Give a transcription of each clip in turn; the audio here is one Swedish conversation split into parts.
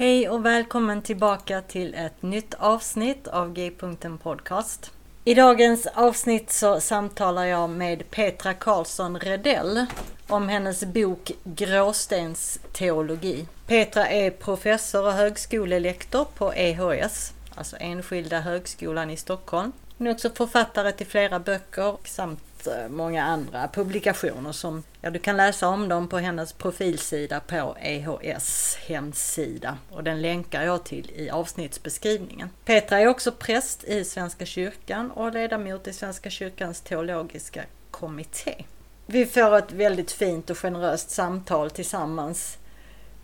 Hej och välkommen tillbaka till ett nytt avsnitt av G-punkten Podcast. I dagens avsnitt så samtalar jag med Petra Karlsson Redell om hennes bok Gråstens teologi. Petra är professor och högskolelektor på EHS, alltså Enskilda högskolan i Stockholm. Hon är också författare till flera böcker samt Eh, många andra publikationer som ja, du kan läsa om dem på hennes profilsida på EHS hemsida och den länkar jag till i avsnittsbeskrivningen. Petra är också präst i Svenska kyrkan och ledamot i Svenska kyrkans teologiska kommitté. Vi får ett väldigt fint och generöst samtal tillsammans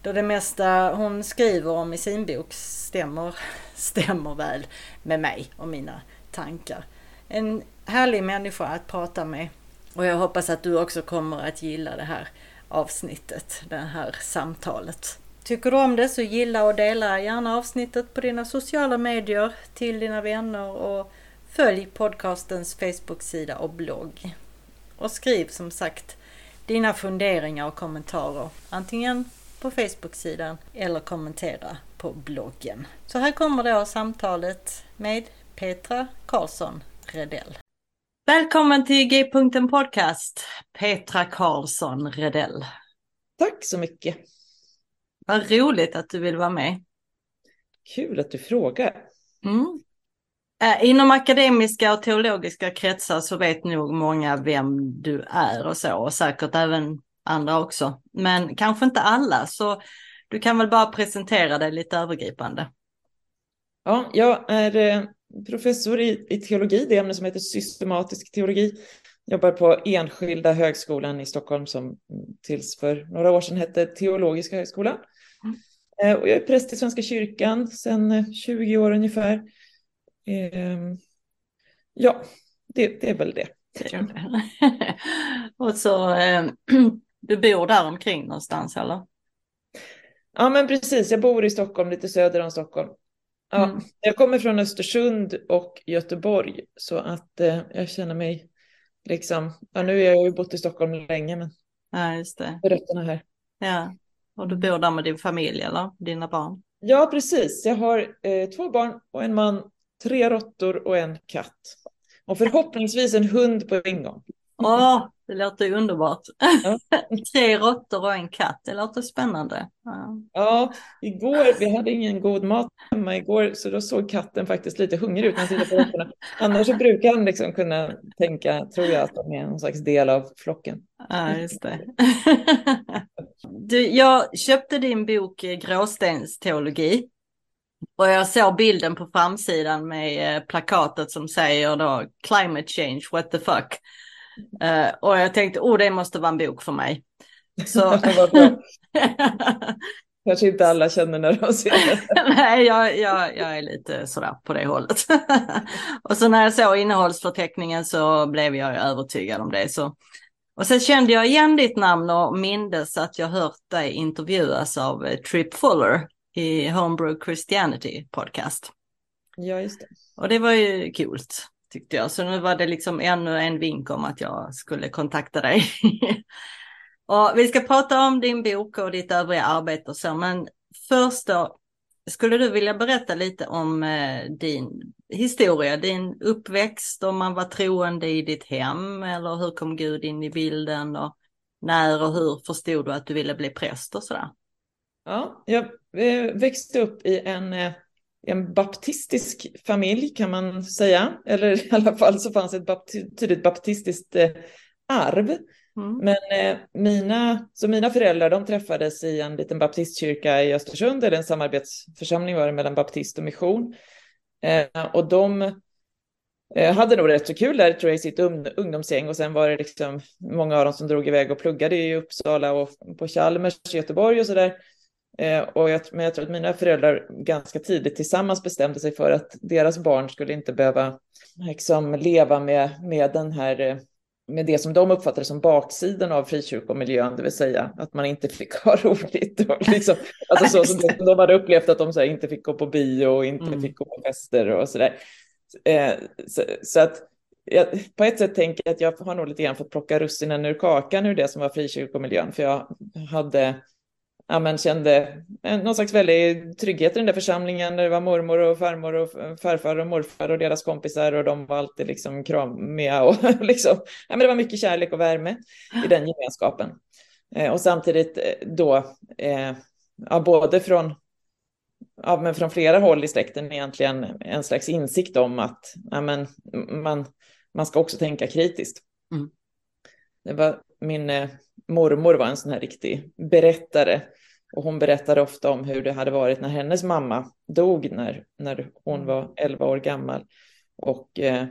då det mesta hon skriver om i sin bok stämmer, stämmer väl med mig och mina tankar. En härlig människa att prata med. Och jag hoppas att du också kommer att gilla det här avsnittet, det här samtalet. Tycker du om det så gilla och dela gärna avsnittet på dina sociala medier till dina vänner och följ podcastens Facebook-sida och blogg. Och skriv som sagt dina funderingar och kommentarer antingen på Facebook-sidan eller kommentera på bloggen. Så här kommer då samtalet med Petra Karlsson Redell. Välkommen till G-punkten Podcast, Petra Karlsson Redell. Tack så mycket. Vad roligt att du vill vara med. Kul att du frågar. Mm. Äh, inom akademiska och teologiska kretsar så vet nog många vem du är och så, och säkert även andra också. Men kanske inte alla, så du kan väl bara presentera dig lite övergripande. Ja, jag är eh, professor i, i teologi, det ämne som heter systematisk teologi. Jobbar på Enskilda högskolan i Stockholm som tills för några år sedan hette Teologiska högskolan. Mm. Och jag är präst i Svenska kyrkan sedan 20 eh, år ungefär. Ehm, ja, det, det är väl det. och så, eh, du bor där omkring någonstans eller? Ja men precis, jag bor i Stockholm, lite söder om Stockholm. Ja, mm. Jag kommer från Östersund och Göteborg så att eh, jag känner mig liksom, ja nu har jag ju bott i Stockholm länge men ja, just det. rötterna här. Ja, och du bor där med din familj eller dina barn? Ja, precis. Jag har eh, två barn och en man, tre råttor och en katt. Och förhoppningsvis en hund på en gång. Åh, det låter underbart. Ja. Tre råttor och en katt, det låter spännande. Ja. ja, igår, vi hade ingen god mat hemma igår, så då såg katten faktiskt lite hungrig ut när på råttorna. Annars så brukar han liksom kunna tänka, tror jag, att de är någon slags del av flocken. Ja, just det. Du, jag köpte din bok Gråstens teologi. Och jag såg bilden på framsidan med eh, plakatet som säger då Climate change, what the fuck. Uh, och jag tänkte, oh det måste vara en bok för mig. Så... Kanske inte alla känner när de ser det. Nej, jag, jag, jag är lite sådär på det hållet. och så när jag såg innehållsförteckningen så blev jag övertygad om det. Så. Och sen kände jag igen ditt namn och mindes att jag hört dig intervjuas av eh, Trip Fuller i Homebrew Christianity podcast. Ja, just det. Och det var ju kul tyckte jag. Så nu var det liksom ännu en vink om att jag skulle kontakta dig. och vi ska prata om din bok och ditt övriga arbete och så, men först då, Skulle du vilja berätta lite om eh, din historia, din uppväxt, om man var troende i ditt hem eller hur kom Gud in i bilden och när och hur förstod du att du ville bli präst och sådär? Ja, jag eh, växte upp i en, eh, en baptistisk familj kan man säga, eller i alla fall så fanns ett bapti tydligt baptistiskt eh, arv. Mm. Men eh, mina, så mina föräldrar de träffades i en liten baptistkyrka i Östersund, eller en samarbetsförsamling var det mellan baptist och mission. Eh, och de eh, hade nog rätt så kul där tror jag i sitt ungdomsgäng och sen var det liksom många av dem som drog iväg och pluggade i Uppsala och på Chalmers i Göteborg och sådär. Eh, och jag, men jag tror att mina föräldrar ganska tidigt tillsammans bestämde sig för att deras barn skulle inte behöva liksom, leva med, med den här eh, med det som de uppfattade som baksidan av frikyrkomiljön, det vill säga att man inte fick ha roligt. Och liksom, alltså så som de hade upplevt att de här, inte fick gå på bio och inte mm. fick gå på fester och så där. Eh, så, så, att jag, på ett sätt tänker jag att jag har nog lite grann fått plocka russinen ur kakan ur det som var frikyrkomiljön, för jag hade ja, men kände någon slags väldig trygghet i den där församlingen. Det var mormor och farmor och farfar och morfar och deras kompisar och de var alltid liksom kramiga och liksom, ja, men det var mycket kärlek och värme i den gemenskapen. Eh, och samtidigt eh, då, eh, ja, både från, ja, men från flera håll i släkten egentligen en slags insikt om att ja, men man, man ska också tänka kritiskt. Mm. Det var min mormor var en sån här riktig berättare. Och hon berättade ofta om hur det hade varit när hennes mamma dog när, när hon mm. var 11 år gammal. Och eh,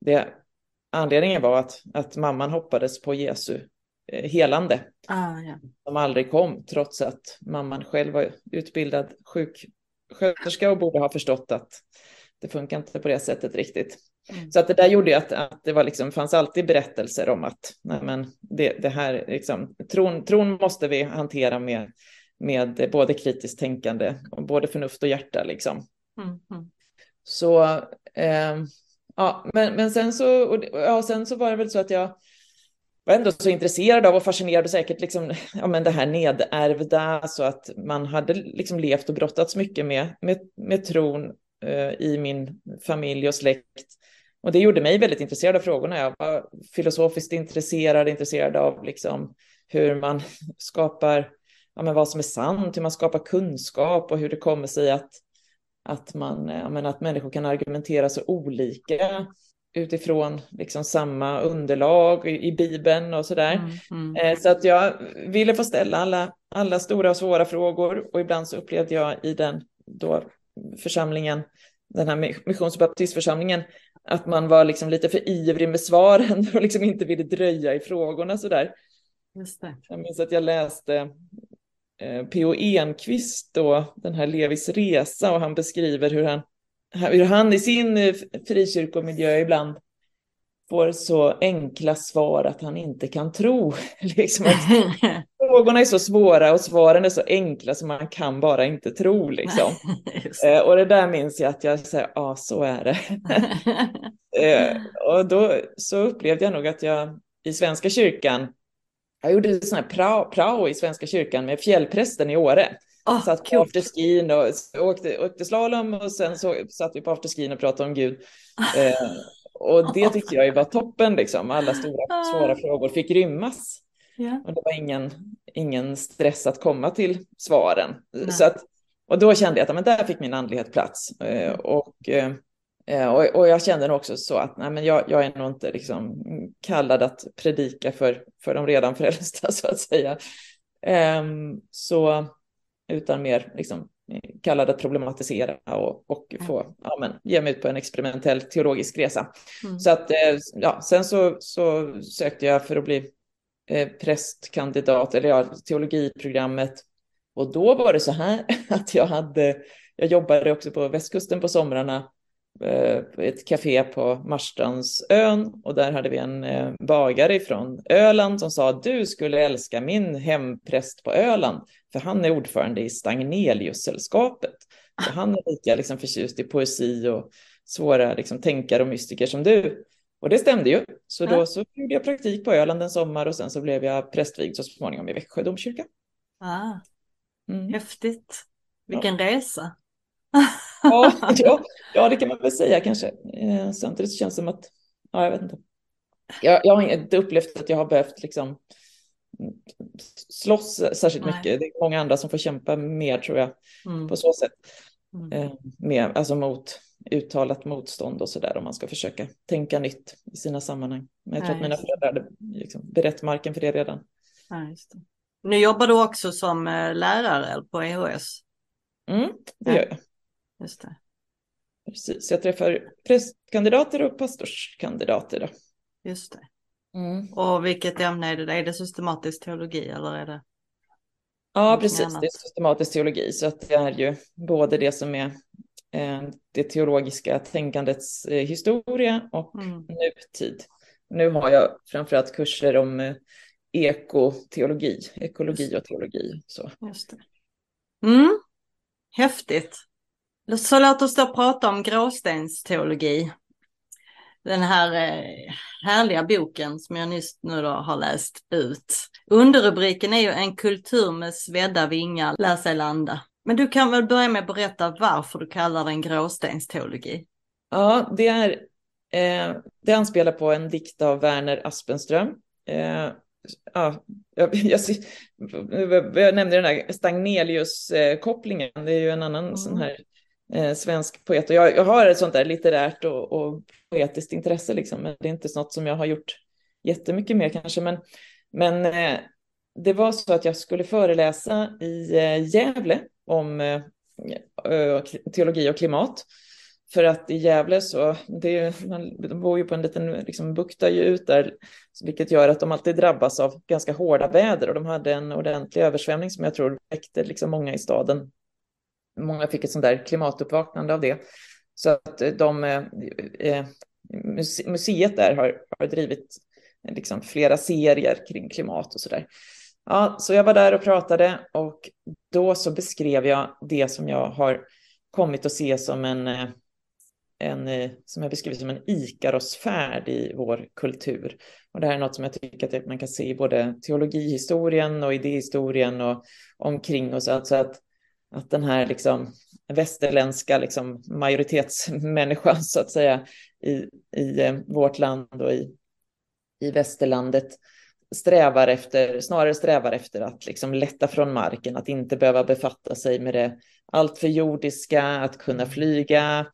det, anledningen var att, att mamman hoppades på Jesu eh, helande. Ah, ja. Som aldrig kom, trots att mamman själv var utbildad sjuksköterska och borde ha förstått att det funkar inte på det sättet riktigt. Mm. Så att det där gjorde ju att, att det var liksom, fanns alltid berättelser om att nej men, det, det här, liksom, tron, tron måste vi hantera med, med både kritiskt tänkande och både förnuft och hjärta. Liksom. Mm. Mm. Så, eh, ja, men, men sen så, och, ja, sen så var det väl så att jag var ändå så intresserad av och fascinerad och säkert liksom, ja, men det här nedärvda, så att man hade liksom levt och brottats mycket med, med, med tron eh, i min familj och släkt. Och det gjorde mig väldigt intresserad av frågorna. Jag var filosofiskt intresserad, intresserad av liksom hur man skapar, ja, men vad som är sant, hur man skapar kunskap och hur det kommer sig att, att, man, ja, men att människor kan argumentera så olika utifrån liksom samma underlag i, i Bibeln och sådär. Mm, mm. Eh, så att jag ville få ställa alla, alla stora och svåra frågor och ibland så upplevde jag i den då församlingen, den här missions och baptistförsamlingen, att man var liksom lite för ivrig med svaren och liksom inte ville dröja i frågorna sådär. Just det. Jag minns att jag läste eh, P.O. Enquist då, den här Levis resa och han beskriver hur han, hur han i sin eh, frikyrkomiljö ibland får så enkla svar att han inte kan tro. liksom frågorna är så svåra och svaren är så enkla så man kan bara inte tro. Liksom. eh, och det där minns jag att jag säger, ja så är det. eh, och då så upplevde jag nog att jag i Svenska kyrkan, jag gjorde sån här prao, prao i Svenska kyrkan med fjällprästen i Åre. Oh, satt på afterskin och åkte, åkte slalom och sen så satt vi på afterskin och pratade om Gud. Eh, och det tyckte jag var toppen, liksom. alla stora ah. svåra frågor fick rymmas. Yeah. Och det var ingen, ingen stress att komma till svaren. Så att, och då kände jag att men där fick min andlighet plats. Eh, och, eh, och, och jag kände nog också så att nej, men jag, jag är nog inte liksom kallad att predika för, för de redan frälsta, så att säga. Um, så, utan mer liksom, kallad att problematisera och, och få ja, men, ge mig ut på en experimentell teologisk resa. Mm. Så att, eh, ja, sen så, så sökte jag för att bli eh, prästkandidat, eller ja, teologiprogrammet. Och då var det så här att jag hade, jag jobbade också på västkusten på somrarna eh, ett café på Marstrandsön och där hade vi en eh, bagare från Öland som sa att du skulle älska min hempräst på Öland för han är ordförande i Stagneliussällskapet. Så han är lika liksom, förtjust i poesi och svåra liksom, tänkare och mystiker som du. Och det stämde ju. Så då så gjorde jag praktik på Öland en sommar och sen så blev jag prästvigd så småningom i Växjö domkyrka. Ah, mm. Häftigt. Vilken ja. resa. ja, ja, ja, det kan man väl säga kanske. Eh, samtidigt känns det som att, ja, jag vet inte. Jag, jag har inte upplevt att jag har behövt liksom slåss särskilt Nej. mycket. Det är många andra som får kämpa mer tror jag mm. på så sätt. Mm. Eh, med, alltså mot uttalat motstånd och så där om man ska försöka tänka nytt i sina sammanhang. Men jag tror Nej, att mina föräldrar hade liksom berett marken för det redan. Ja, det. Nu jobbar du också som eh, lärare på EHS. Mm, det gör jag. Just det. Precis, jag träffar prästkandidater och pastorskandidater. Då. Just det. Mm. Och vilket ämne är det? Är det systematisk teologi eller är det? Ja, precis. Annat? Det är systematisk teologi, så att det är ju både det som är det teologiska tänkandets eh, historia och mm. nutid. Nu har jag framförallt kurser om eh, ekoteologi, ekologi och teologi. Så. Just det. Mm. Häftigt. Så låt oss då prata om gråstensteologi. Den här eh, härliga boken som jag nyss nu då har läst ut. Underrubriken är ju En kultur med svedda vingar lär sig landa. Men du kan väl börja med att berätta varför du kallar den gråstensteologi? Ja, det är eh, det anspelar på en dikt av Werner Aspenström. Eh, ja, jag, jag, jag, nämnde den här Stagnelius-kopplingen, det är ju en annan mm. sån här eh, svensk poet. Och jag, jag, har ett sånt där litterärt och, och poetiskt intresse, liksom. men det är inte något som jag har gjort jättemycket mer kanske. Men, men eh, det var så att jag skulle föreläsa i eh, Gävle om eh, teologi och klimat. För att i Gävle så, det, man bor ju på en liten liksom, bukta ju ut där, vilket gör att de alltid drabbas av ganska hårda väder och de hade en ordentlig översvämning som jag tror väckte liksom många i staden. Många fick ett sånt där klimatuppvaknande av det. Så att eh, de, eh, eh museet där har, har drivit liksom flera serier kring klimat och så där. Ja, så jag var där och pratade och då så beskrev jag det som jag har kommit att se som en eh, en, eh, som jag beskriver som en Ikarosfärd i vår kultur. Och det här är något som jag tycker att man kan se i både teologihistorien och idéhistorien och omkring oss. Alltså att, att den här liksom västerländska liksom majoritetsmänniskan så att säga i, i eh, vårt land och i, i västerlandet strävar efter, snarare strävar efter att liksom lätta från marken, att inte behöva befatta sig med det alltför jordiska, att kunna flyga,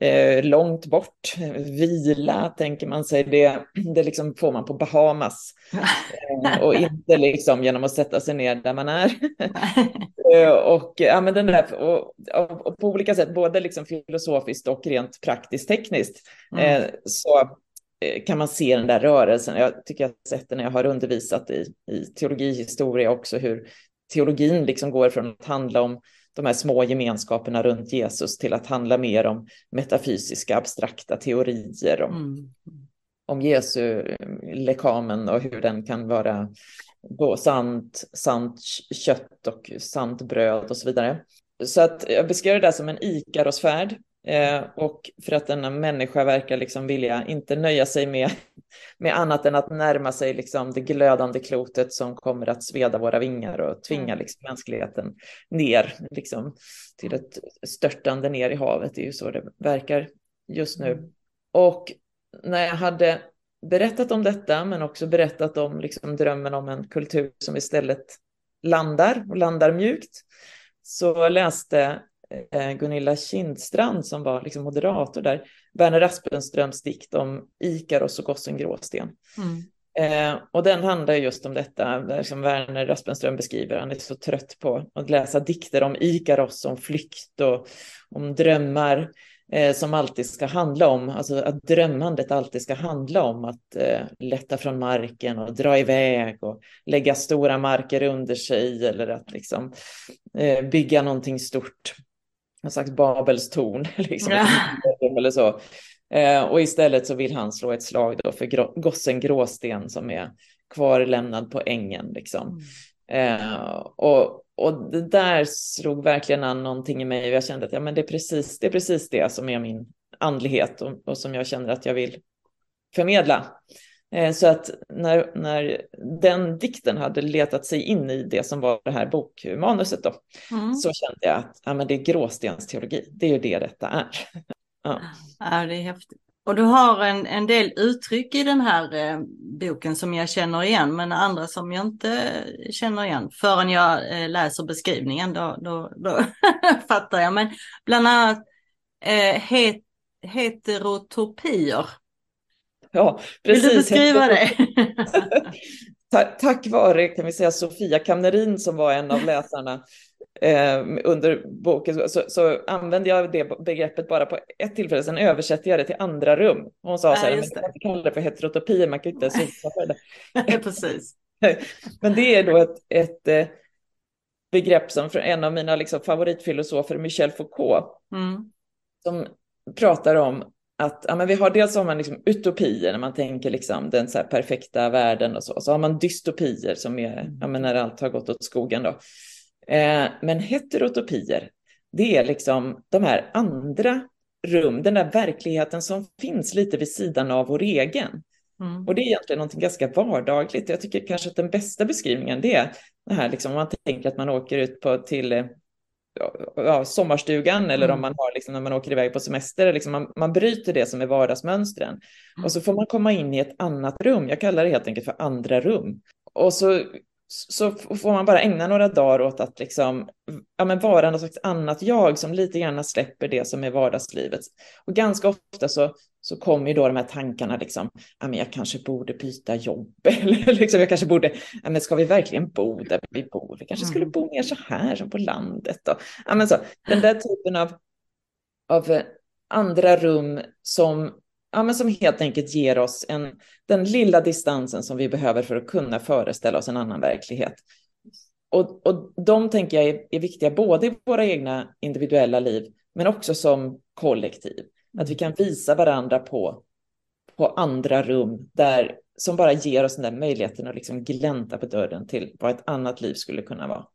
eh, långt bort, vila tänker man sig, det, det liksom får man på Bahamas. Eh, och inte liksom genom att sätta sig ner där man är. eh, och, ja, men den där, och, och, och, på olika sätt, både liksom filosofiskt och rent praktiskt tekniskt, mm. Eh, så kan man se den där rörelsen. Jag tycker jag har sett det när jag har undervisat i, i teologihistoria också, hur teologin liksom går från att handla om de här små gemenskaperna runt Jesus till att handla mer om metafysiska abstrakta teorier om, mm. om Jesu lekamen och hur den kan vara sant, sant kött och sant bröd och så vidare. Så att jag beskriver det där som en ikarosfärd Eh, och för att denna människa verkar liksom vilja inte nöja sig med, med annat än att närma sig liksom det glödande klotet som kommer att sveda våra vingar och tvinga mm. liksom mänskligheten ner liksom, till ett störtande ner i havet. Det är ju så det verkar just nu. Mm. Och när jag hade berättat om detta, men också berättat om liksom drömmen om en kultur som istället landar och landar mjukt, så läste Gunilla Kindstrand som var liksom moderator där, Werner Aspenströms dikt om Ikaros och gossen Gråsten. Mm. Eh, och den handlar just om detta, där som Werner Aspenström beskriver, han är så trött på att läsa dikter om Ikaros, om flykt och om drömmar eh, som alltid ska handla om, alltså att drömmandet alltid ska handla om att eh, lätta från marken och dra iväg och lägga stora marker under sig eller att liksom eh, bygga någonting stort någon slags Babels torn. Liksom, eller så. Eh, och istället så vill han slå ett slag då för gossen Gråsten som är kvarlämnad på ängen. Liksom. Mm. Eh, och, och det där slog verkligen an någonting i mig jag kände att ja, men det, är precis, det är precis det som är min andlighet och, och som jag känner att jag vill förmedla. Eh, så att när, när den dikten hade letat sig in i det som var det här bokmanuset då, mm. så kände jag att ja, men det är gråstensteologi, det är ju det detta är. ja. ja, det är häftigt. Och du har en, en del uttryck i den här eh, boken som jag känner igen, men andra som jag inte känner igen förrän jag eh, läser beskrivningen. Då, då, då fattar jag. Men bland annat eh, het, heterotopier. Ja, precis. Vill du beskriva det? Tack vare kan vi säga Sofia Kamnerin som var en av läsarna eh, under boken så, så använde jag det begreppet bara på ett tillfälle, sen översätter jag det till andra rum. Hon sa så här, man kan inte kalla det för heterotopi, man kan inte ens för det. Precis. Men det är då ett, ett eh, begrepp som från en av mina liksom, favoritfilosofer, Michel Foucault, mm. som pratar om att ja, men vi har dels har man liksom utopier när man tänker liksom den så perfekta världen och så. Så har man dystopier som är ja, men när allt har gått åt skogen. Då. Eh, men heterotopier, det är liksom de här andra rum, den där verkligheten som finns lite vid sidan av vår egen. Mm. Och det är egentligen något ganska vardagligt. Jag tycker kanske att den bästa beskrivningen det är det här liksom, om man tänker att man åker ut på, till ja, sommarstugan eller mm. om man har liksom, när man åker iväg på semester. Liksom man, man bryter det som är vardagsmönstren mm. och så får man komma in i ett annat rum. Jag kallar det helt enkelt för andra rum. Och så så får man bara ägna några dagar åt att liksom, ja, men vara något slags annat jag som lite grann släpper det som är vardagslivet. Och ganska ofta så, så kommer ju då de här tankarna, liksom, ja, men jag kanske borde byta jobb, eller liksom, jag kanske borde, ja, men ska vi verkligen bo där vi bor? Vi kanske skulle mm. bo mer så här som på landet. Och, ja, men så, den där typen av, av eh, andra rum som ja, men som helt enkelt ger oss en, den lilla distansen som vi behöver för att kunna föreställa oss en annan verklighet. Och, och de tänker jag är, är viktiga både i våra egna individuella liv, men också som kollektiv. Att vi kan visa varandra på, på andra rum där, som bara ger oss den där möjligheten att liksom glänta på dörren till vad ett annat liv skulle kunna vara.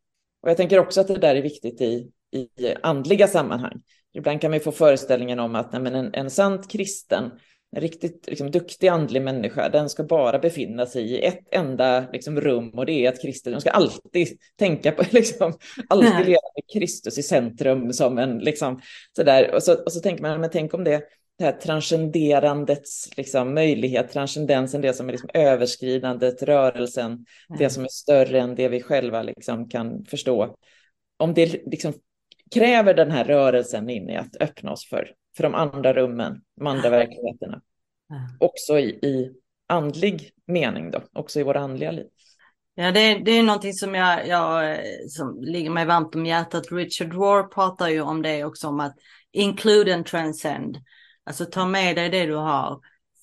Och jag tänker också att det där är viktigt i, i andliga sammanhang. Ibland kan man få föreställningen om att nej, men en, en sant kristen, en riktigt liksom, duktig andlig människa, den ska bara befinna sig i ett enda liksom, rum och det är att Kristus, de ska alltid tänka på, liksom, alltid leva med Kristus i centrum som en, liksom, sådär. Och så, och så tänker man, men tänk om det, det här transcenderandets liksom, möjlighet, transcendensen, det som är liksom, överskridandet, rörelsen, mm. det som är större än det vi själva liksom, kan förstå. Om det liksom kräver den här rörelsen in i att öppna oss för, för de andra rummen, de andra verkligheterna. Också i, i andlig mening då, också i våra andliga liv. Ja, det, det är någonting som, jag, jag, som ligger mig varmt om hjärtat. Richard Rohr pratar ju om det också, om att include and transcend. Alltså ta med dig det du har.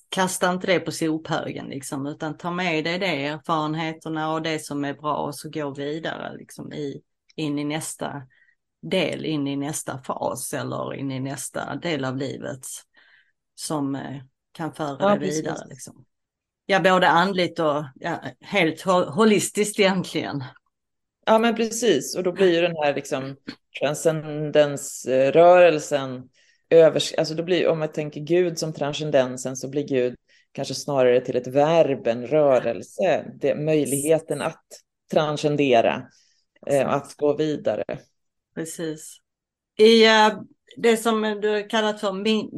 Kasta inte det på sophögen liksom, utan ta med dig det, erfarenheterna och det som är bra och så gå vidare liksom i, in i nästa del in i nästa fas eller in i nästa del av livet som eh, kan föra ja, det vidare. Liksom. Ja, både andligt och ja, helt holistiskt egentligen. Ja, men precis. Och då blir ju den här liksom, transcendensrörelsen, övers alltså då blir, om man tänker Gud som transcendensen så blir Gud kanske snarare till ett verb, en rörelse, det, möjligheten att transcendera, eh, att gå vidare. Precis. I uh, det som du kallat för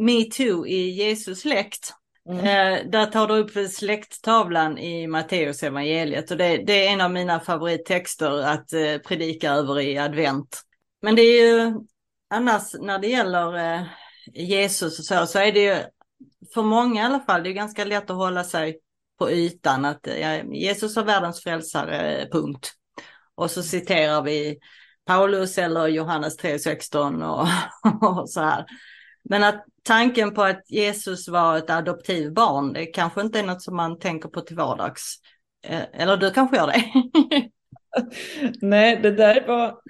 metoo i Jesus släkt. Mm. Uh, där tar du upp släkttavlan i Matteus evangeliet och det, det, är en av mina favorittexter att uh, predika över i advent. Men det är ju annars när det gäller uh, Jesus och så, så är det ju för många i alla fall, det är ganska lätt att hålla sig på ytan att Jesus är världens frälsare, punkt. Och så citerar vi Paulus eller Johannes 3.16 och, och så här. Men att tanken på att Jesus var ett adoptivbarn, det kanske inte är något som man tänker på till vardags. Eh, eller du kanske gör det? Nej, det där var...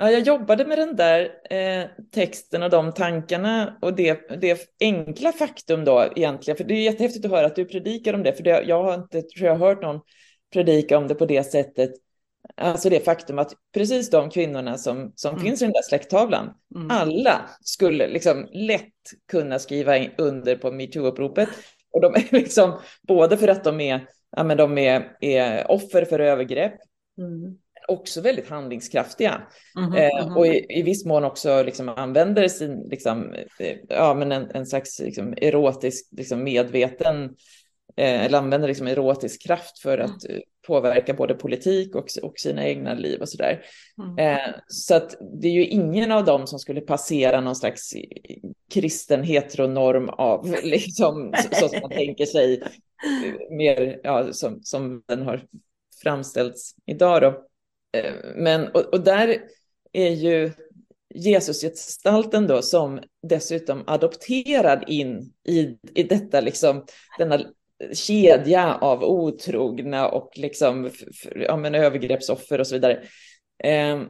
Ja, jag jobbade med den där eh, texten och de tankarna och det, det enkla faktum då egentligen, för det är jättehäftigt att höra att du predikar om det, för det, jag har inte tror jag, hört någon predika om det på det sättet Alltså det faktum att precis de kvinnorna som, som mm. finns i den där släkttavlan, mm. alla skulle liksom lätt kunna skriva under på metoo-uppropet. Och de är liksom, både för att de är, ja, men de är, är offer för övergrepp, mm. också väldigt handlingskraftiga. Mm -hmm, eh, och i, i viss mån också liksom använder sin, liksom, eh, ja, men en, en slags liksom, erotisk, liksom, medveten, eller använder liksom erotisk kraft för att mm påverka både politik och, och sina egna liv och sådär. Mm. Eh, så att det är ju ingen av dem som skulle passera någon slags kristen heteronorm av, liksom, så, så, som man tänker sig, eh, mer ja, som, som den har framställts idag. Då. Eh, men, och, och där är ju Jesusgestalten då som dessutom adopterad in i, i detta, liksom, denna kedja av otrogna och liksom, ja, men övergreppsoffer och så vidare. Eh,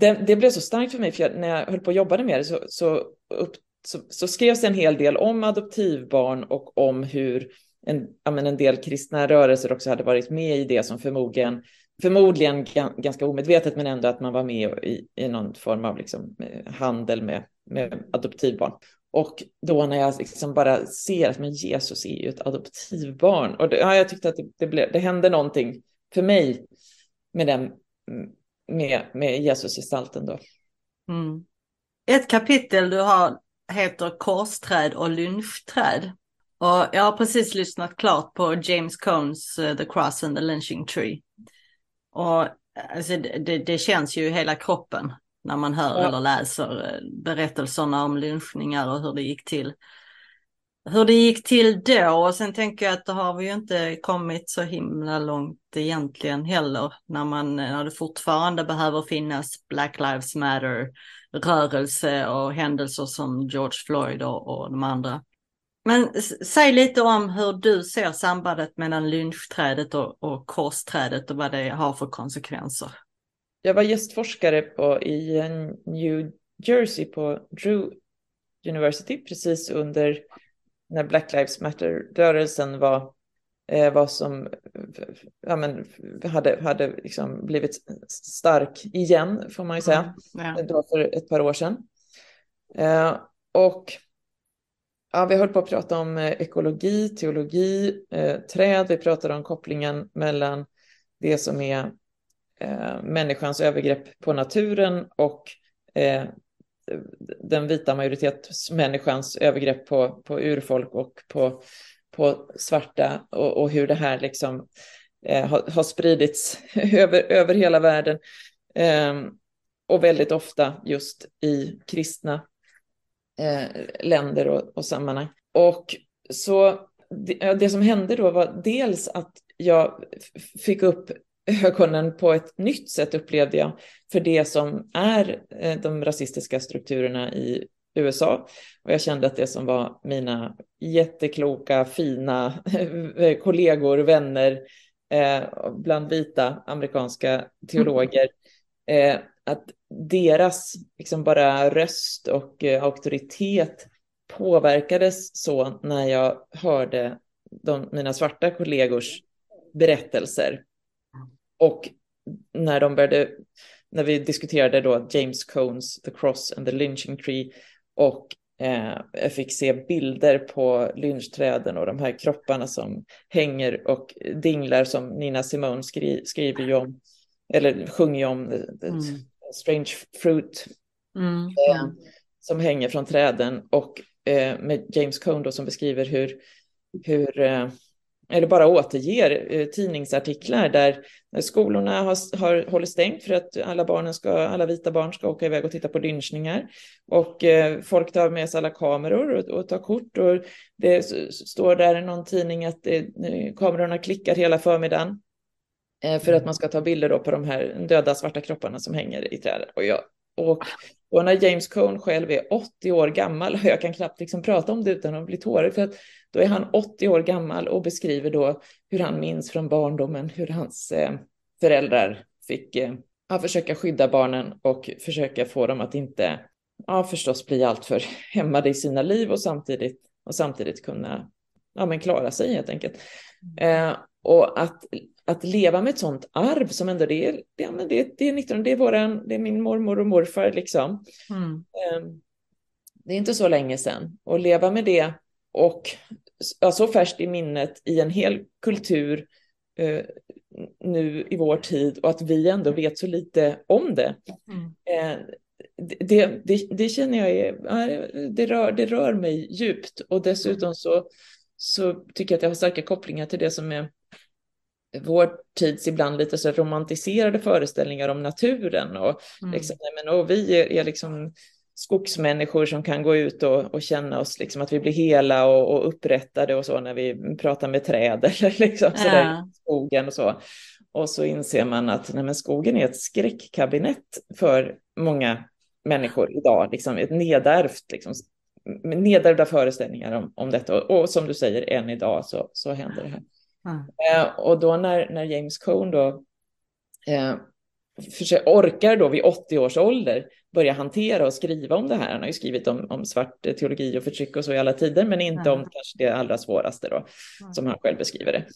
det, det, blev så starkt för mig, för jag, när jag höll på och jobbade med det så, så, upp, så, så skrevs det en hel del om adoptivbarn och om hur en, ja, men en del kristna rörelser också hade varit med i det som förmodligen, förmodligen ganska omedvetet, men ändå att man var med i, i någon form av liksom, eh, handel med, med adoptivbarn. Och då när jag liksom bara ser att men Jesus är ju ett adoptivbarn. Och det, ja, jag tyckte att det, det, blev, det hände någonting för mig med den mm, med, med Jesus-gestalten då. Mm. Ett kapitel du har heter Korsträd och lynchträd. Och jag har precis lyssnat klart på James Cones uh, The Cross and the Lynching Tree. Och alltså, det, det känns ju i hela kroppen när man hör ja. eller läser eh, berättelserna om lynchningar och hur det gick till. Hur det gick till då och sen tänker jag att då har vi ju inte kommit så himla långt egentligen heller när man när det fortfarande behöver finnas Black Lives Matter rörelse och händelser som George Floyd och, och de andra. Men säg lite om hur du ser sambandet mellan lynschträdet och, och korsträdet och vad det har för konsekvenser jag var gästforskare på, i New Jersey på Drew University precis under när Black Lives Matter-rörelsen var, eh, var som ja, men, hade, hade liksom blivit stark igen, får man ju säga, mm, ja. då för ett par år sedan. Eh, och ja, vi höll på att prata om eh, ekologi, teologi, eh, träd, vi pratade om kopplingen mellan det som är eh, människans övergrepp på naturen och eh, den vita majoritetsmänniskans övergrepp på, på urfolk och på, på svarta och, och hur det här liksom eh, har, har spridits över, över hela världen. Ehm, och väldigt ofta just i kristna eh, länder och, och sammanhang. Och så det, det, som hände då var dels att jag fick upp ögonen på ett nytt sätt upplevde jag för det som är eh, de rasistiska strukturerna i USA. Och jag kände att det som var mina jättekloka, fina eh, kollegor, vänner eh, bland vita amerikanska teologer, eh, att deras liksom bara röst och eh, auktoritet påverkades så när jag hörde de, mina svarta kollegors berättelser och när de började, när vi diskuterade då James Cones The Cross and the Lynching Tree och eh, jag fick se bilder på lynschträden och de här kropparna som hänger och dinglar som Nina Simone skri skriver ju om, eller sjunger ju om, mm. Strange Fruit, mm, eh, som hänger från träden och eh, med James Cone då som beskriver hur, hur eh, eller bara återger eh, tidningsartiklar där skolorna har, har håller stängt för att alla, barnen ska, alla vita barn ska åka iväg och titta på lynchningar. Och eh, folk tar med sig alla kameror och, och tar kort. Och det står där i någon tidning att det, eh, kamerorna klickar hela förmiddagen för att man ska ta bilder på de här döda svarta kropparna som hänger i träden. Och jag och, och när James Cone själv är 80 år gammal, och jag kan knappt liksom prata om det utan att bli tårig, för att då är han 80 år gammal och beskriver då hur han minns från barndomen hur hans eh, föräldrar fick eh, försöka skydda barnen och försöka få dem att inte, ja förstås bli alltför hämmade i sina liv och samtidigt, och samtidigt kunna ja, men klara sig helt enkelt. Eh, och att att leva med ett sånt arv som ändå det är, det, men det, det är 19, det är, våran, det är min mormor och morfar liksom. Mm. Ehm, det är inte så länge sedan. Och leva med det och ja, så färskt i minnet i en hel kultur eh, nu i vår tid och att vi ändå vet så lite om det. Mm. Eh, det, det, det, känner jag är, det rör, det rör mig djupt och dessutom så, så tycker jag att jag har starka kopplingar till det som är vår tids ibland lite så romantiserade föreställningar om naturen och, mm. liksom, men, och vi är, är liksom skogsmänniskor som kan gå ut och, och känna oss liksom att vi blir hela och, och upprättade och så när vi pratar med träd eller liksom ja. sådär i skogen och så. Och så inser man att nej, skogen är ett skräckkabinett för många människor idag, liksom ett nedärvt, liksom, nedärvda föreställningar om, om detta. Och, och, som du säger, än idag så, så händer det här. Mm. Eh, och då när, när James Cone då eh, för, orkar då vid 80 års ålder börja hantera och skriva om det här. Han har ju skrivit om, om svart teologi och förtryck och så i alla tider, men inte mm. om kanske det allra svåraste då, mm. som han själv beskriver det.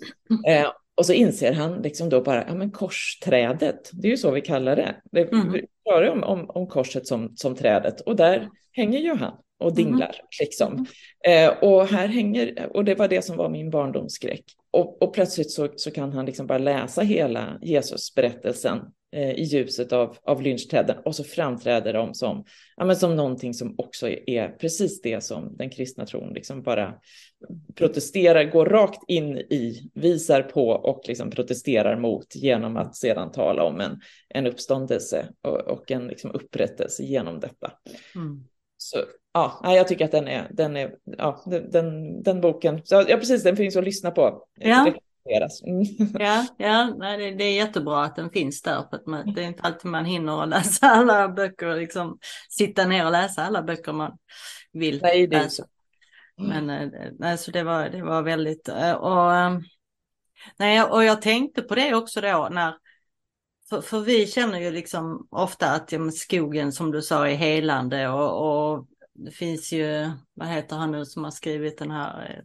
Eh, och så inser han liksom då bara, ja men korsträdet, det är ju så vi kallar det. Det mm. rör om, om, om korset som, som trädet och där hänger ju han och dinglar. Mm. Liksom. Eh, och här hänger, och det var det som var min barndomsskräck. Och, och plötsligt så, så kan han liksom bara läsa hela Jesusberättelsen eh, i ljuset av, av lynchträden och så framträder de som, ja, men som någonting som också är, precis det som den kristna tron liksom bara protesterar, går rakt in i, visar på och liksom protesterar mot genom att sedan tala om en, en uppståndelse och, och en liksom upprättelse genom detta. Mm. Så ja, jag tycker att den är, den är, ja, den, den boken, så, ja precis, den finns att lyssna på. Ja. Mm. Ja, ja nej, det, det, är jättebra att den finns där för att man, det är inte alltid man hinner läsa alla böcker och liksom sitta ner och läsa alla böcker man vill nej, det läsa. Men eh, nej, så det var, det var väldigt, eh, och, eh, nej, och jag tänkte på det också då när, för, för vi känner ju liksom ofta att ja, skogen som du sa är helande och, och det finns ju, vad heter han nu som har skrivit den här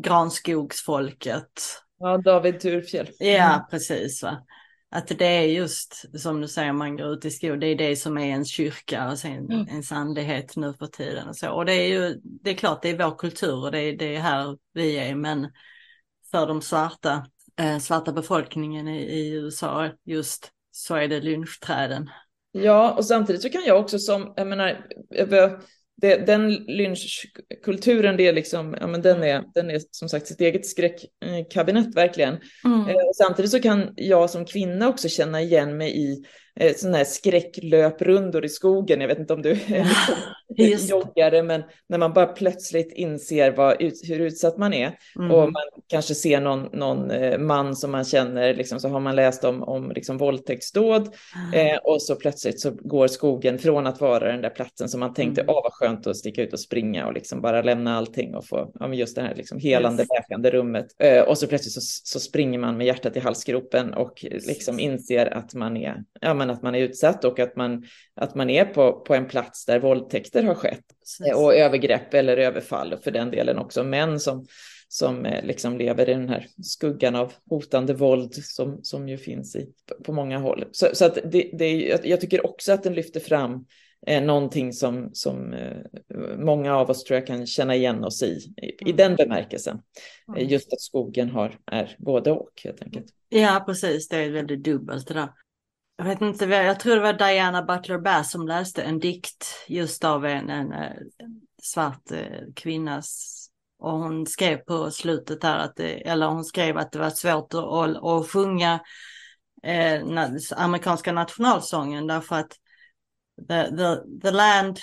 Granskogsfolket. Ja, David Turfjell. Ja, mm. precis. Va? Att det är just som du säger, man går ut i skog, det är det som är ens kyrka och sen mm. ens andlighet nu för tiden. Och, så. och det är ju, det är klart, det är vår kultur och det är, det är här vi är, men för de svarta, eh, svarta befolkningen i, i USA just så är det lynchträden. Ja, och samtidigt så kan jag också som, jag menar, det, den lynchkulturen, det är liksom, ja, men den, är, den är som sagt sitt eget skräckkabinett verkligen. Mm. Eh, samtidigt så kan jag som kvinna också känna igen mig i eh, sådana här skräcklöprundor i skogen. Jag vet inte om du är liksom joggare, men när man bara plötsligt inser vad, hur utsatt man är mm. och man kanske ser någon, någon eh, man som man känner, liksom, så har man läst om, om liksom, våldtäktsdåd mm. eh, och så plötsligt så går skogen från att vara den där platsen som man tänkte, mm. åh vad skönt att sticka ut och springa och liksom bara lämna allting och få ja, just det här liksom, helande, yes. läkande rummet. Eh, och så plötsligt så, så springer man med hjärtat i halsgropen och liksom inser att man är, ja, men att man är utsatt och att man, att man är på, på en plats där våldtäkter har skett och övergrepp eller överfall och för den delen också män som, som eh, liksom lever i den här skuggan av hotande våld som, som ju finns i, på många håll. Så, så att det, det, jag tycker också att den lyfter fram eh, någonting som, som eh, många av oss tror jag kan känna igen oss i, i, i mm. den bemärkelsen. Mm. Just att skogen har, är både och helt enkelt. Ja, precis. Det är väldigt dubbelt det där jag vet inte, jag tror det var Diana Butler Bass som läste en dikt just av en, en, en svart eh, kvinnas och hon skrev på slutet här att det, eller hon skrev att det var svårt att, att, att sjunga eh, amerikanska nationalsången därför att the, the, the land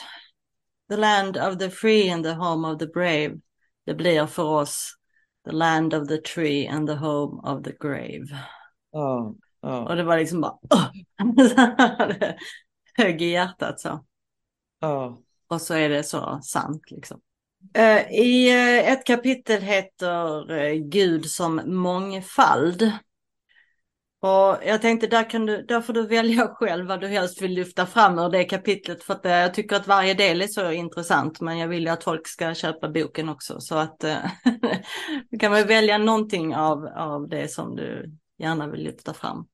the land of the free and the home of the brave det blir för oss the land of the tree and the home of the grave. Oh. Ja. Och det var liksom bara hög i hjärtat så. Ja. Och så är det så sant liksom. Uh, I uh, ett kapitel heter uh, Gud som mångfald. Och jag tänkte där, kan du, där får du välja själv vad du helst vill lyfta fram ur det kapitlet. För att jag tycker att varje del är så intressant. Men jag vill ju att folk ska köpa boken också. Så att du kan väl välja någonting av, av det som du gärna vill lyfta fram.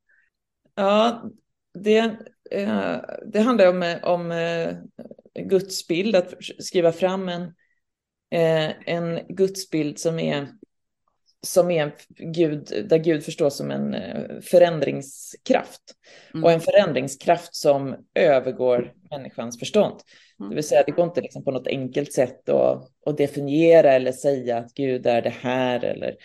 Ja, det, eh, det handlar om, om eh, Guds bild, att skriva fram en, eh, en gudsbild som är som är Gud, där Gud förstås som en eh, förändringskraft. Mm. Och en förändringskraft som övergår människans förstånd. Mm. Det vill säga, det går inte liksom på något enkelt sätt att, att definiera eller säga att Gud är det här. Eller,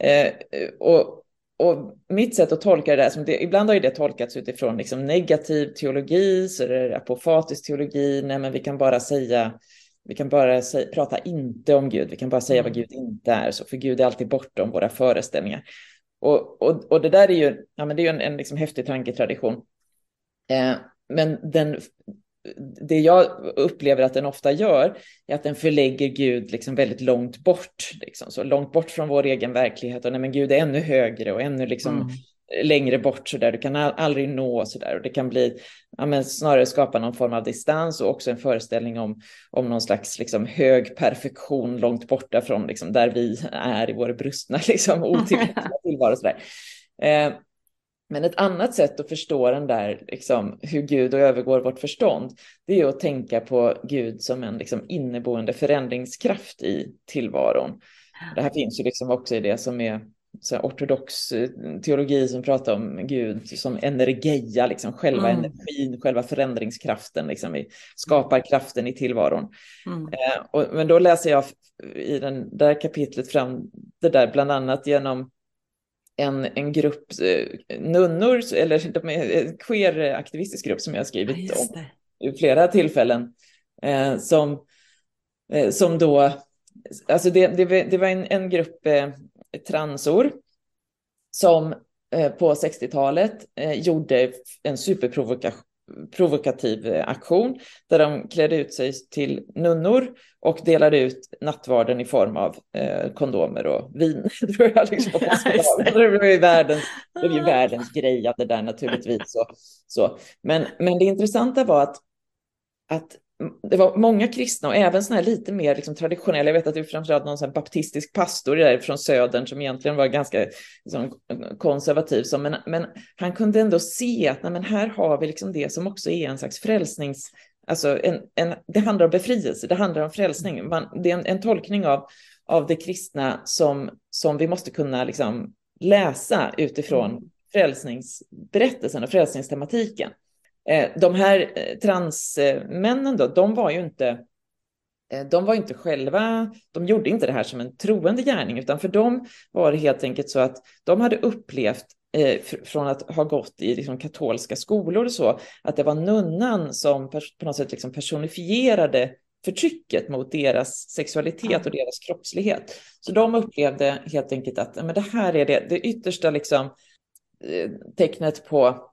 eh, och, och mitt sätt att tolka det där, som det, ibland har ju det tolkats utifrån liksom negativ teologi, så det är apofatisk teologi, nej men vi kan bara säga vi kan bara säga, prata inte om Gud, vi kan bara säga vad mm. Gud inte är, så för Gud är alltid bortom våra föreställningar. Och, och, och det där är ju, ja, men det är en, en liksom häftig tanketradition. Eh, men den, det jag upplever att den ofta gör är att den förlägger Gud liksom väldigt långt bort, liksom, så långt bort från vår egen verklighet. Och nej, men Gud är ännu högre och ännu liksom mm längre bort så där. Du kan aldrig nå så där och det kan bli ja, men snarare skapa någon form av distans och också en föreställning om, om någon slags liksom, hög perfektion långt borta från liksom, där vi är i vår brustna liksom, otillräckliga tillvaro. Så där. Eh, men ett annat sätt att förstå den där, liksom, hur Gud övergår vårt förstånd, det är att tänka på Gud som en liksom, inneboende förändringskraft i tillvaron. Det här finns ju liksom också i det som är så ortodox eh, teologi som pratar om Gud som energeia, liksom själva mm. energin, själva förändringskraften, liksom i, skapar kraften i tillvaron. Mm. Eh, och, men då läser jag i den där kapitlet fram det där bland annat genom en, en grupp eh, nunnor, eller de är en queer-aktivistisk grupp som jag har skrivit ja, om vid flera tillfällen, eh, som, eh, som då, alltså det, det, det var en, en grupp eh, transor som eh, på 60-talet eh, gjorde en superprovokativ eh, aktion där de klädde ut sig till nunnor och delade ut nattvarden i form av kondomer och vin. tror jag liksom, det blev ju världens, det blev ju världens grej att det där naturligtvis. Så, så. Men, men det intressanta var att, att det var många kristna och även såna här lite mer liksom traditionella. Jag vet att det är framförallt någon sån baptistisk pastor där från södern som egentligen var ganska liksom, konservativ. Så, men, men han kunde ändå se att nej, men här har vi liksom det som också är en slags frälsnings... Alltså en, en, det handlar om befrielse, det handlar om frälsning. Man, det är en, en, tolkning av, av det kristna som, som vi måste kunna liksom läsa utifrån mm. frälsningsberättelsen och frälsningstematiken. Eh, de här eh, transmännen då, de var ju inte eh, de var inte själva, de gjorde inte det här som en troende gärning, utan för dem var det helt enkelt så att de hade upplevt eh, från att ha gått i liksom, katolska skolor och så, att det var nunnan som på något sätt liksom personifierade förtrycket mot deras sexualitet och deras kroppslighet. Så de upplevde helt enkelt att men det här är det, det yttersta liksom, tecknet på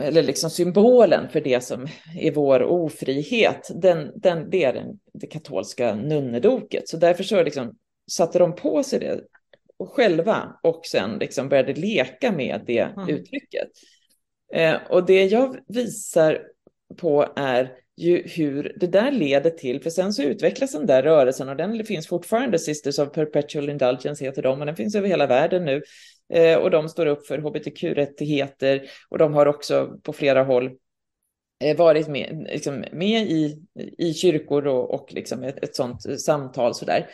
eller liksom symbolen för det som är vår ofrihet, den, den, det är den, det katolska nunnedoket. Så därför så liksom satte de på sig det själva och sen liksom började leka med det mm. uttrycket. Eh, och det jag visar på är ju hur det där leder till, för sen så utvecklas den där rörelsen och den finns fortfarande, Sisters of Perpetual Indulgence heter de, och den finns över hela världen nu. Eh, och de står upp för hbtq-rättigheter och de har också på flera håll eh, varit med, liksom, med i, i kyrkor och, och liksom ett, ett sånt samtal sådär.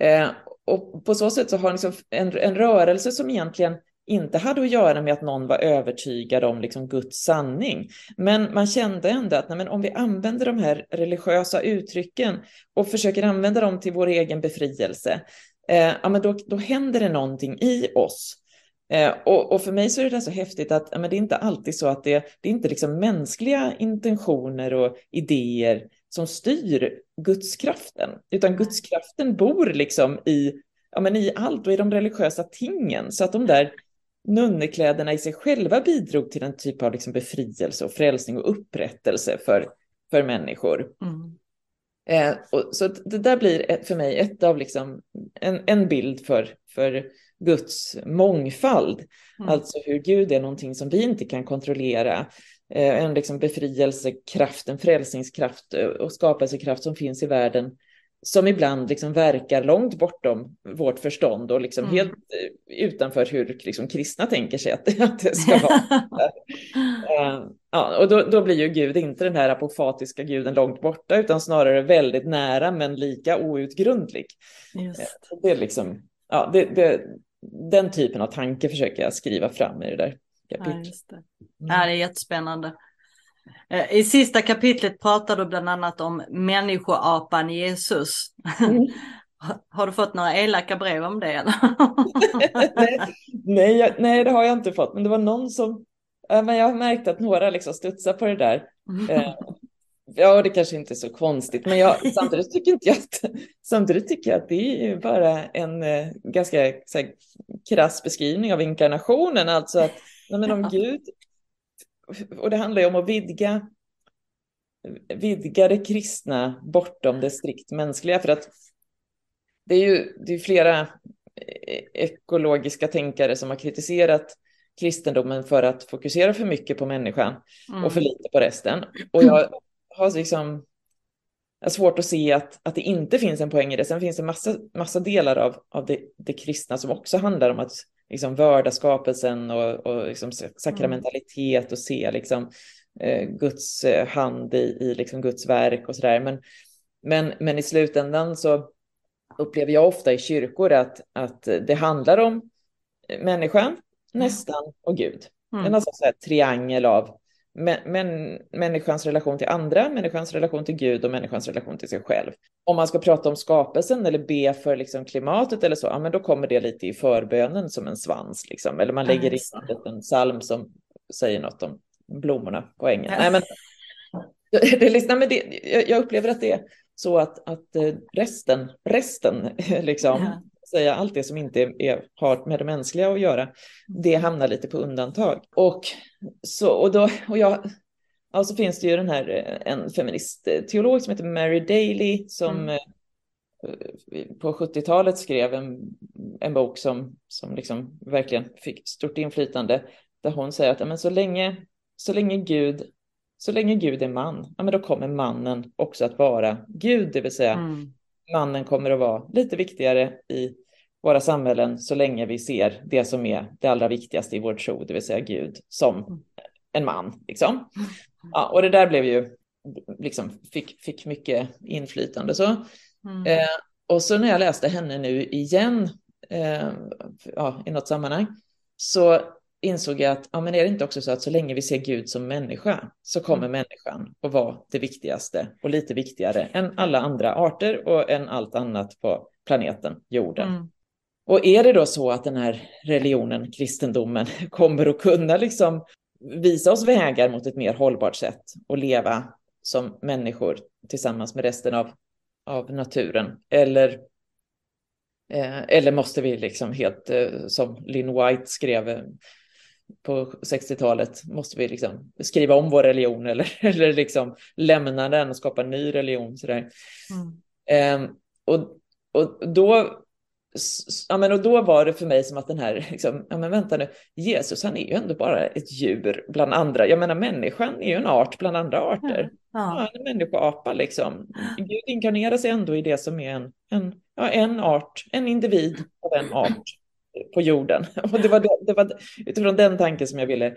Eh, och på så sätt så har liksom en, en rörelse som egentligen inte hade att göra med att någon var övertygad om liksom Guds sanning. Men man kände ändå att nej, men om vi använder de här religiösa uttrycken och försöker använda dem till vår egen befrielse, eh, ja, men då, då händer det någonting i oss. Eh, och, och, för mig så är det så häftigt att men det är inte alltid så att det, det är inte liksom mänskliga intentioner och idéer som styr gudskraften, utan gudskraften bor liksom i, ja, men i allt och i de religiösa tingen. Så att de där nunnekläderna i sig själva bidrog till en typ av liksom befrielse och frälsning och upprättelse för, för människor. Mm. Eh, och, så det där blir ett, för mig ett av liksom, en, en bild för, för Guds mångfald. Mm. Alltså hur Gud är någonting som vi inte kan kontrollera. Eh, en liksom befrielsekraft, en frälsningskraft eh, och skapelsekraft som finns i världen som ibland liksom verkar långt bortom vårt förstånd och liksom mm. helt eh, utanför hur liksom kristna tänker sig att, att det ska vara. ja, och då, då blir ju Gud inte den här apofatiska guden långt borta utan snarare väldigt nära men lika outgrundlig. Just. Det är liksom, ja, det, det, den typen av tanke försöker jag skriva fram i det där kapitlet. Ja, det. Mm. ja, det är jättespännande. Eh, I sista kapitlet pratar du bland annat om människoapan Jesus. Mm. Har du fått några elaka brev om det? nej, nej, jag, nej, det har jag inte fått. Men det var någon som... men jag har märkt att några liksom studsar på det där. Eh, ja, det kanske inte är så konstigt, men jag, samtidigt, tycker inte jag att, samtidigt tycker jag att det är bara en eh, ganska här, krass beskrivning av inkarnationen. Alltså att men om Gud och det handlar ju om att vidga, vidga det kristna bortom det strikt mänskliga. För att det är ju det är flera ekologiska tänkare som har kritiserat kristendomen för att fokusera för mycket på människan mm. och för lite på resten. Och jag har liksom jag har svårt att se att, att det inte finns en poäng i det. Sen finns det massa, massa delar av, av det, det kristna som också handlar om att liksom vörda skapelsen och, och liksom sakramentalitet och se liksom, eh, Guds eh, hand i, i liksom Guds verk och sådär. Men, men, men i slutändan så upplever jag ofta i kyrkor att, att det handlar om människan, nästan och Gud. Mm. En alltså så här triangel av men, människans relation till andra, människans relation till Gud och människans relation till sig själv. Om man ska prata om skapelsen eller be för liksom klimatet eller så, ja, men då kommer det lite i förbönen som en svans. Liksom. Eller man lägger in en psalm som säger något om blommorna på ängen. Nej, men, det liksom, men det, jag upplever att det är så att, att eh, resten, resten liksom, säga, allt det som inte är, har med det mänskliga att göra, det hamnar lite på undantag. Och, så, och, då, och jag, ja, så finns det ju den här, eh, en feministteolog som heter Mary Daly som mm. Eh, på 70-talet skrev en, en bok som, som liksom verkligen fick stort inflytande, där hon säger att ja, men så, länge, så länge Gud så länge Gud är man, ja, men då kommer mannen också att vara Gud, det vill säga mm. mannen kommer att vara lite viktigare i våra samhällen så länge vi ser det som är det allra viktigaste i vår tro, det vill säga Gud som en man. Liksom. Ja, och det där blev ju, liksom, fick, fick mycket inflytande. Så. Mm. Eh, och så när jag läste henne nu igen eh, ja, i något sammanhang så insåg jag att ja, men är det inte också så att så länge vi ser Gud som människa så kommer mm. människan att vara det viktigaste och lite viktigare än alla andra arter och än allt annat på planeten jorden. Mm. Och är det då så att den här religionen, kristendomen, kommer att kunna liksom visa oss vägar mot ett mer hållbart sätt att leva som människor tillsammans med resten av, av naturen? Eller, eh, eller måste vi liksom helt, eh, som Lynn White skrev eh, på 60-talet, måste vi liksom skriva om vår religion eller, eller liksom lämna den och skapa en ny religion? Sådär. Mm. Eh, och, och då ja, men och då var det för mig som att den här, liksom, ja men vänta nu, Jesus han är ju ändå bara ett djur bland andra. Jag menar människan är ju en art bland andra arter. Ja. Ja, en människoapa liksom. Gud inkarnerar sig ändå i det som är en, en, ja, en art, en individ av en art på jorden. Och det var, det, det var utifrån den tanken som jag ville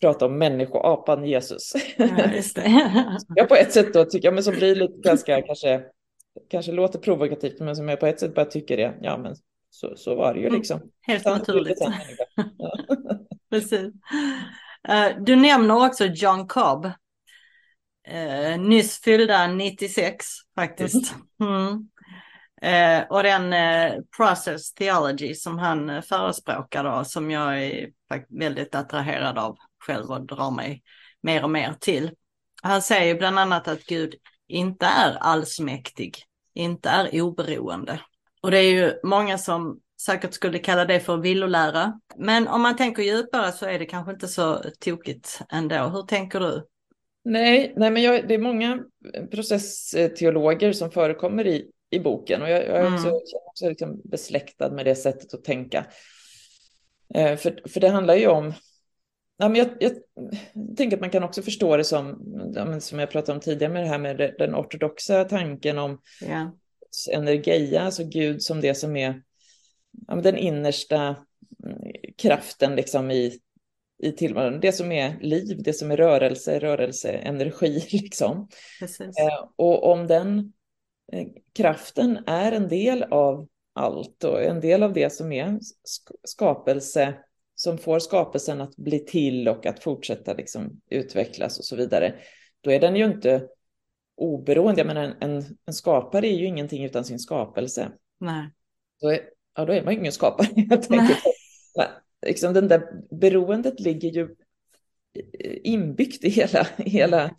prata om människoapan Jesus. Ja, just det. jag på ett sätt då tycker jag, men så blir det lite ganska kanske kanske låter provokativt, men som jag på ett sätt bara tycker det, ja men så, så var det ju mm. liksom. Mm, helt naturligt. Ja. Precis. Uh, du nämner också John Cobb. Uh, nyss fyllda 96 faktiskt. Mm. Uh, och den process theology som han förespråkar då, som jag är väldigt attraherad av själv och drar mig mer och mer till. Han säger bland annat att Gud inte är allsmäktig, inte är oberoende. Och det är ju många som säkert skulle kalla det för villolära. Men om man tänker djupare så är det kanske inte så tokigt ändå. Hur tänker du? Nej, nej men jag, det är många processteologer som förekommer i, i boken och jag, jag är också, mm. också liksom besläktad med det sättet att tänka. Eh, för, för det handlar ju om Ja, men jag, jag, tänker att man kan också förstå det som, ja, som jag pratade om tidigare med det här med den ortodoxa tanken om, yeah. Guds energia, alltså Gud som det som är ja, den innersta mm, kraften liksom i, i tillvaron. Det som är liv, det som är rörelse, rörelseenergi liksom. Eh, och om den eh, kraften är en del av allt och en del av det som är skapelse som får skapelsen att bli till och att fortsätta liksom utvecklas och så vidare, då är den ju inte oberoende. Jag menar, en, en skapare är ju ingenting utan sin skapelse. Nej. Då är, ja, då är man ju ingen skapare helt enkelt. Liksom den där beroendet ligger ju inbyggt i hela, hela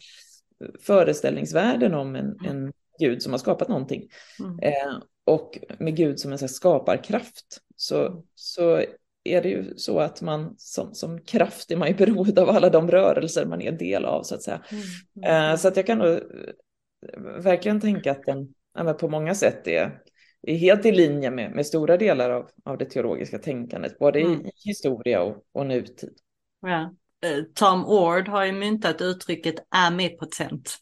föreställningsvärlden om en, en gud som har skapat någonting. Mm. Eh, och med Gud som en skaparkraft så, så är det ju så att man som, som kraft är man ju beroende av alla de rörelser man är del av så att säga. Mm. Mm. Eh, så att jag kan nog eh, verkligen tänka att den ja, på många sätt är, är helt i linje med, med stora delar av, av det teologiska tänkandet, både mm. i historia och, och nutid. Ja. Eh, Tom Ord har ju myntat uttrycket amipotent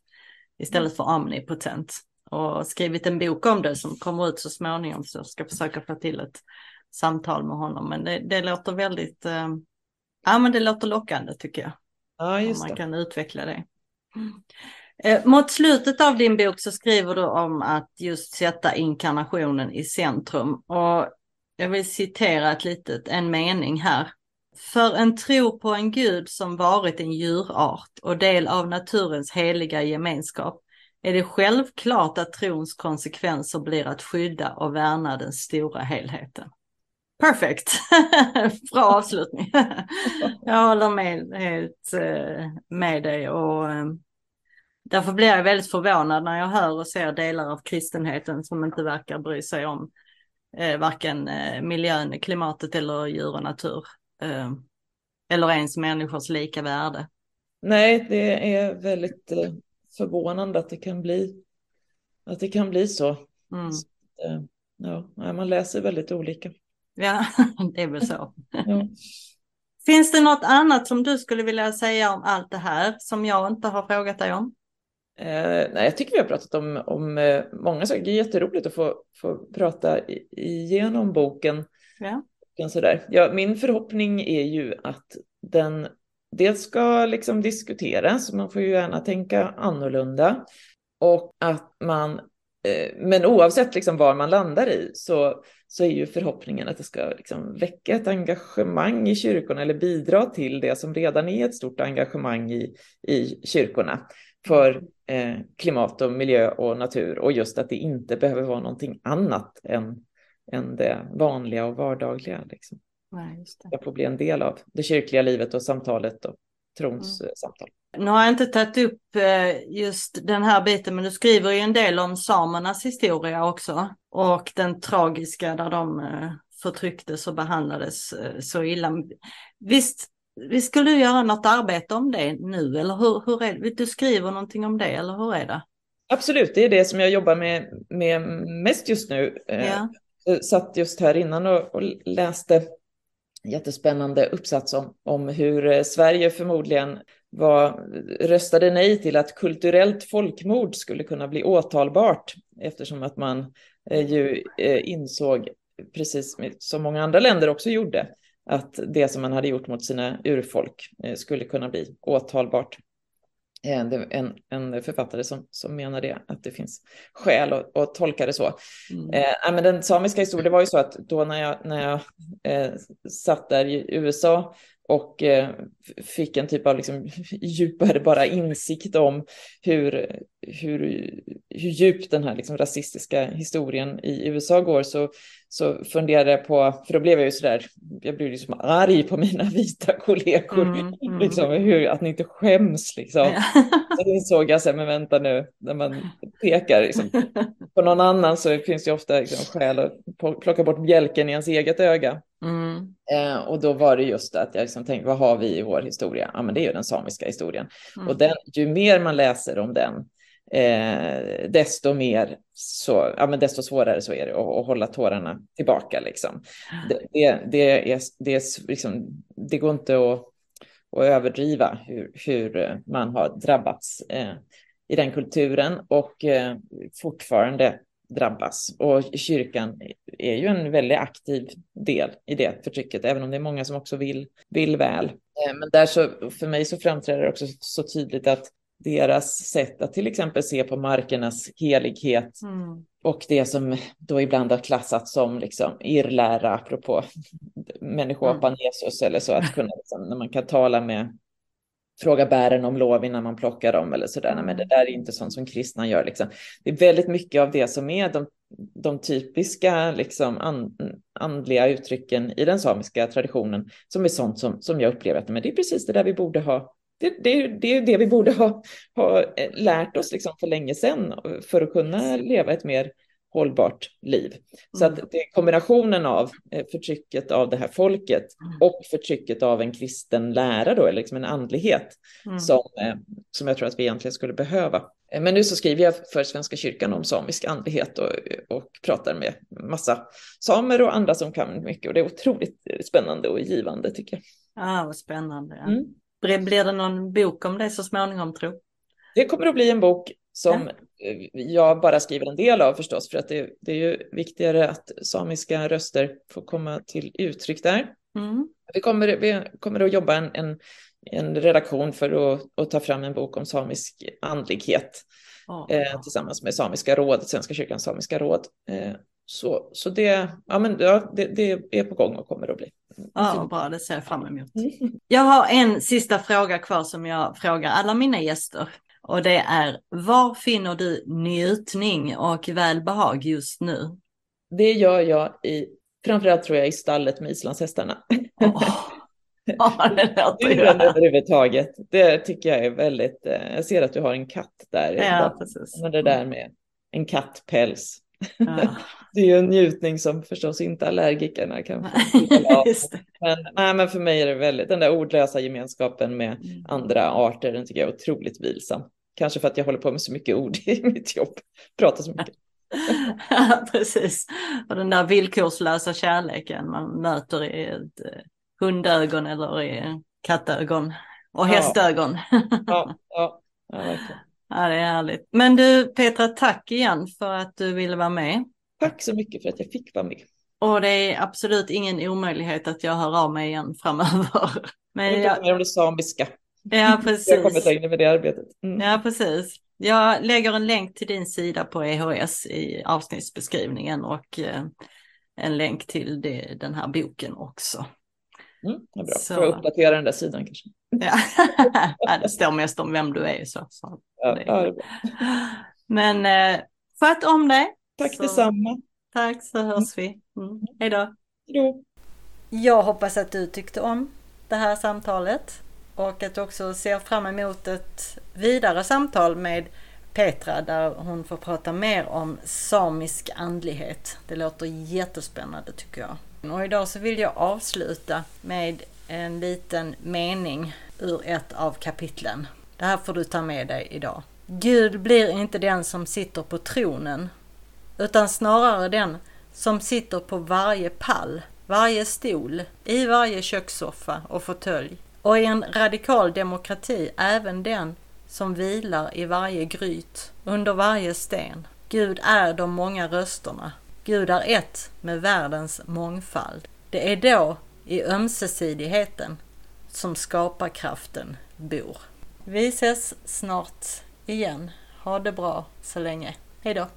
istället för omnipotent och skrivit en bok om det som kommer ut så småningom så jag ska försöka få till ett samtal med honom. Men det, det låter väldigt, eh, ja men det låter lockande tycker jag. Ja, just man det. kan utveckla det. Eh, mot slutet av din bok så skriver du om att just sätta inkarnationen i centrum. Och jag vill citera ett litet, en mening här. För en tro på en gud som varit en djurart och del av naturens heliga gemenskap är det självklart att trons konsekvenser blir att skydda och värna den stora helheten. Perfect! Bra avslutning. jag håller med helt eh, med dig och eh, därför blir jag väldigt förvånad när jag hör och ser delar av kristenheten som inte verkar bry sig om eh, varken miljön, klimatet eller djur och natur. Eller ens människors lika värde. Nej, det är väldigt förvånande att det kan bli, att det kan bli så. Mm. så ja, man läser väldigt olika. Ja, det är väl så. Ja. Finns det något annat som du skulle vilja säga om allt det här som jag inte har frågat dig om? Eh, nej, jag tycker vi har pratat om, om eh, många saker. Det är jätteroligt att få, få prata igenom boken. Ja. Sådär. Ja, min förhoppning är ju att den dels ska liksom diskuteras, man får ju gärna tänka annorlunda. Och att man, eh, men oavsett liksom var man landar i så så är ju förhoppningen att det ska liksom väcka ett engagemang i kyrkorna eller bidra till det som redan är ett stort engagemang i, i kyrkorna för eh, klimat och miljö och natur och just att det inte behöver vara någonting annat än, än det vanliga och vardagliga. Liksom. Nej, just det. Jag får bli en del av det kyrkliga livet och samtalet och trons mm. samtal. Nu har jag inte tagit upp eh, just den här biten, men du skriver ju en del om samernas historia också. Och den tragiska där de eh, förtrycktes och behandlades eh, så illa. Visst, visst skulle göra något arbete om det nu, eller hur, hur är det? Du skriver någonting om det, eller hur är det? Absolut, det är det som jag jobbar med, med mest just nu. Ja. Jag satt just här innan och, och läste jättespännande uppsats om, om hur Sverige förmodligen var, röstade nej till att kulturellt folkmord skulle kunna bli åtalbart eftersom att man eh, ju eh, insåg, precis som många andra länder också gjorde, att det som man hade gjort mot sina urfolk eh, skulle kunna bli åtalbart. En, en författare som, som menar det, att det finns skäl att, att tolka det så. Mm. Eh, men den samiska historien, det var ju så att då när jag, när jag eh, satt där i USA och eh, fick en typ av liksom djupare bara insikt om hur, hur, hur djupt den här liksom rasistiska historien i USA går. Så, så funderade jag på, för då blev jag ju sådär, jag blev liksom arg på mina vita kollegor, mm, mm. Liksom, hur, att ni inte skäms liksom. Ja. Så insåg jag, men vänta nu, när man pekar liksom, på någon annan så finns det ofta liksom, skäl att plocka bort bjälken i ens eget öga. Mm. Eh, och då var det just att jag liksom tänkte, vad har vi i vår historia? Ja, men det är ju den samiska historien. Mm. Och den, ju mer man läser om den, eh, desto mer så, ja, men desto svårare så är det att, att hålla tårarna tillbaka. Liksom. Det, det, det, är, det, är, liksom, det går inte att, att överdriva hur, hur eh, man har drabbats eh, i den kulturen och eh, fortfarande drabbas. Och kyrkan är ju en väldigt aktiv del i det förtrycket, även om det är många som också vill, vill väl. Eh, men där så, för mig så framträder det också så tydligt att deras sätt att till exempel se på markernas helighet mm. och det som då ibland har klassats som liksom irrlära, apropå människoapan mm. Jesus eller så, att kunna, liksom, när man kan tala med fråga bären om lov innan man plockar dem eller sådär. Men det där är inte sånt som kristna gör. Liksom. Det är väldigt mycket av det som är de, de typiska liksom, and, andliga uttrycken i den samiska traditionen som är sånt som, som jag upplever att men det är precis det där vi borde ha det, det, det är det vi borde ha, ha lärt oss liksom för länge sedan för att kunna leva ett mer hållbart liv. Så att mm. det är kombinationen av eh, förtrycket av det här folket mm. och förtrycket av en kristen lära då, eller liksom en andlighet mm. som, eh, som jag tror att vi egentligen skulle behöva. Eh, men nu så skriver jag för Svenska kyrkan om samisk andlighet och, och pratar med massa samer och andra som kan mycket och det är otroligt spännande och givande tycker jag. Ja, ah, vad spännande. Ja. Mm. Blir det någon bok om det så småningom tro? Det kommer att bli en bok som ja. jag bara skriver en del av förstås, för att det, det, är ju viktigare att samiska röster får komma till uttryck där. Mm. Vi, kommer, vi kommer att jobba en, en, en redaktion för att, att, ta fram en bok om samisk andlighet oh. eh, tillsammans med Samiska rådet, Svenska kyrkans samiska råd. Eh, så, så det, ja, men, ja, det, det, är på gång och kommer att bli. Ja, bra, det ser jag fram emot. Mm. Jag har en sista fråga kvar som jag frågar alla mina gäster. Och det är, var finner du njutning och välbehag just nu? Det gör jag i, framförallt tror jag i stallet med islandshästarna. Oh. Ja, det Djuren överhuvudtaget. Det tycker jag är väldigt, eh, jag ser att du har en katt där. Ja, precis. Men det där med en kattpäls. Ja. Det är ju en njutning som förstås inte allergikerna kan få. men, nej, men för mig är det väldigt, den där ordlösa gemenskapen med mm. andra arter, den tycker jag är otroligt vilsam. Kanske för att jag håller på med så mycket ord i mitt jobb, pratar så mycket. ja, precis. Och den där villkorslösa kärleken man möter i ett eh, hundögon eller i kattögon och hästögon. ja, ja, ja, verkligen. Ja, det är härligt. Men du Petra, tack igen för att du ville vara med. Tack så mycket för att jag fick vara med. Och det är absolut ingen omöjlighet att jag hör av mig igen framöver. Men jag... mer om det samiska. Ja, precis. Jag kommer längre med det arbetet. Mm. Ja, precis. Jag lägger en länk till din sida på EHS i avsnittsbeskrivningen och eh, en länk till det, den här boken också. Mm, det är bra. Så... Får jag uppdatera den där sidan kanske? Ja, det står mest om vem du är. Så, så ja, det är... Ja, Men eh, sköt om dig. Tack så... detsamma. Tack så hörs vi. Mm. Hej då. Jo. Jag hoppas att du tyckte om det här samtalet och att du också ser fram emot ett vidare samtal med Petra där hon får prata mer om samisk andlighet. Det låter jättespännande tycker jag. Och idag så vill jag avsluta med en liten mening ur ett av kapitlen. Det här får du ta med dig idag. Gud blir inte den som sitter på tronen, utan snarare den som sitter på varje pall, varje stol, i varje kökssoffa och fåtölj. Och i en radikal demokrati även den som vilar i varje gryt, under varje sten. Gud är de många rösterna. Gud är ett med världens mångfald. Det är då i ömsesidigheten som skaparkraften bor. Vi ses snart igen. Ha det bra så länge. Hej då.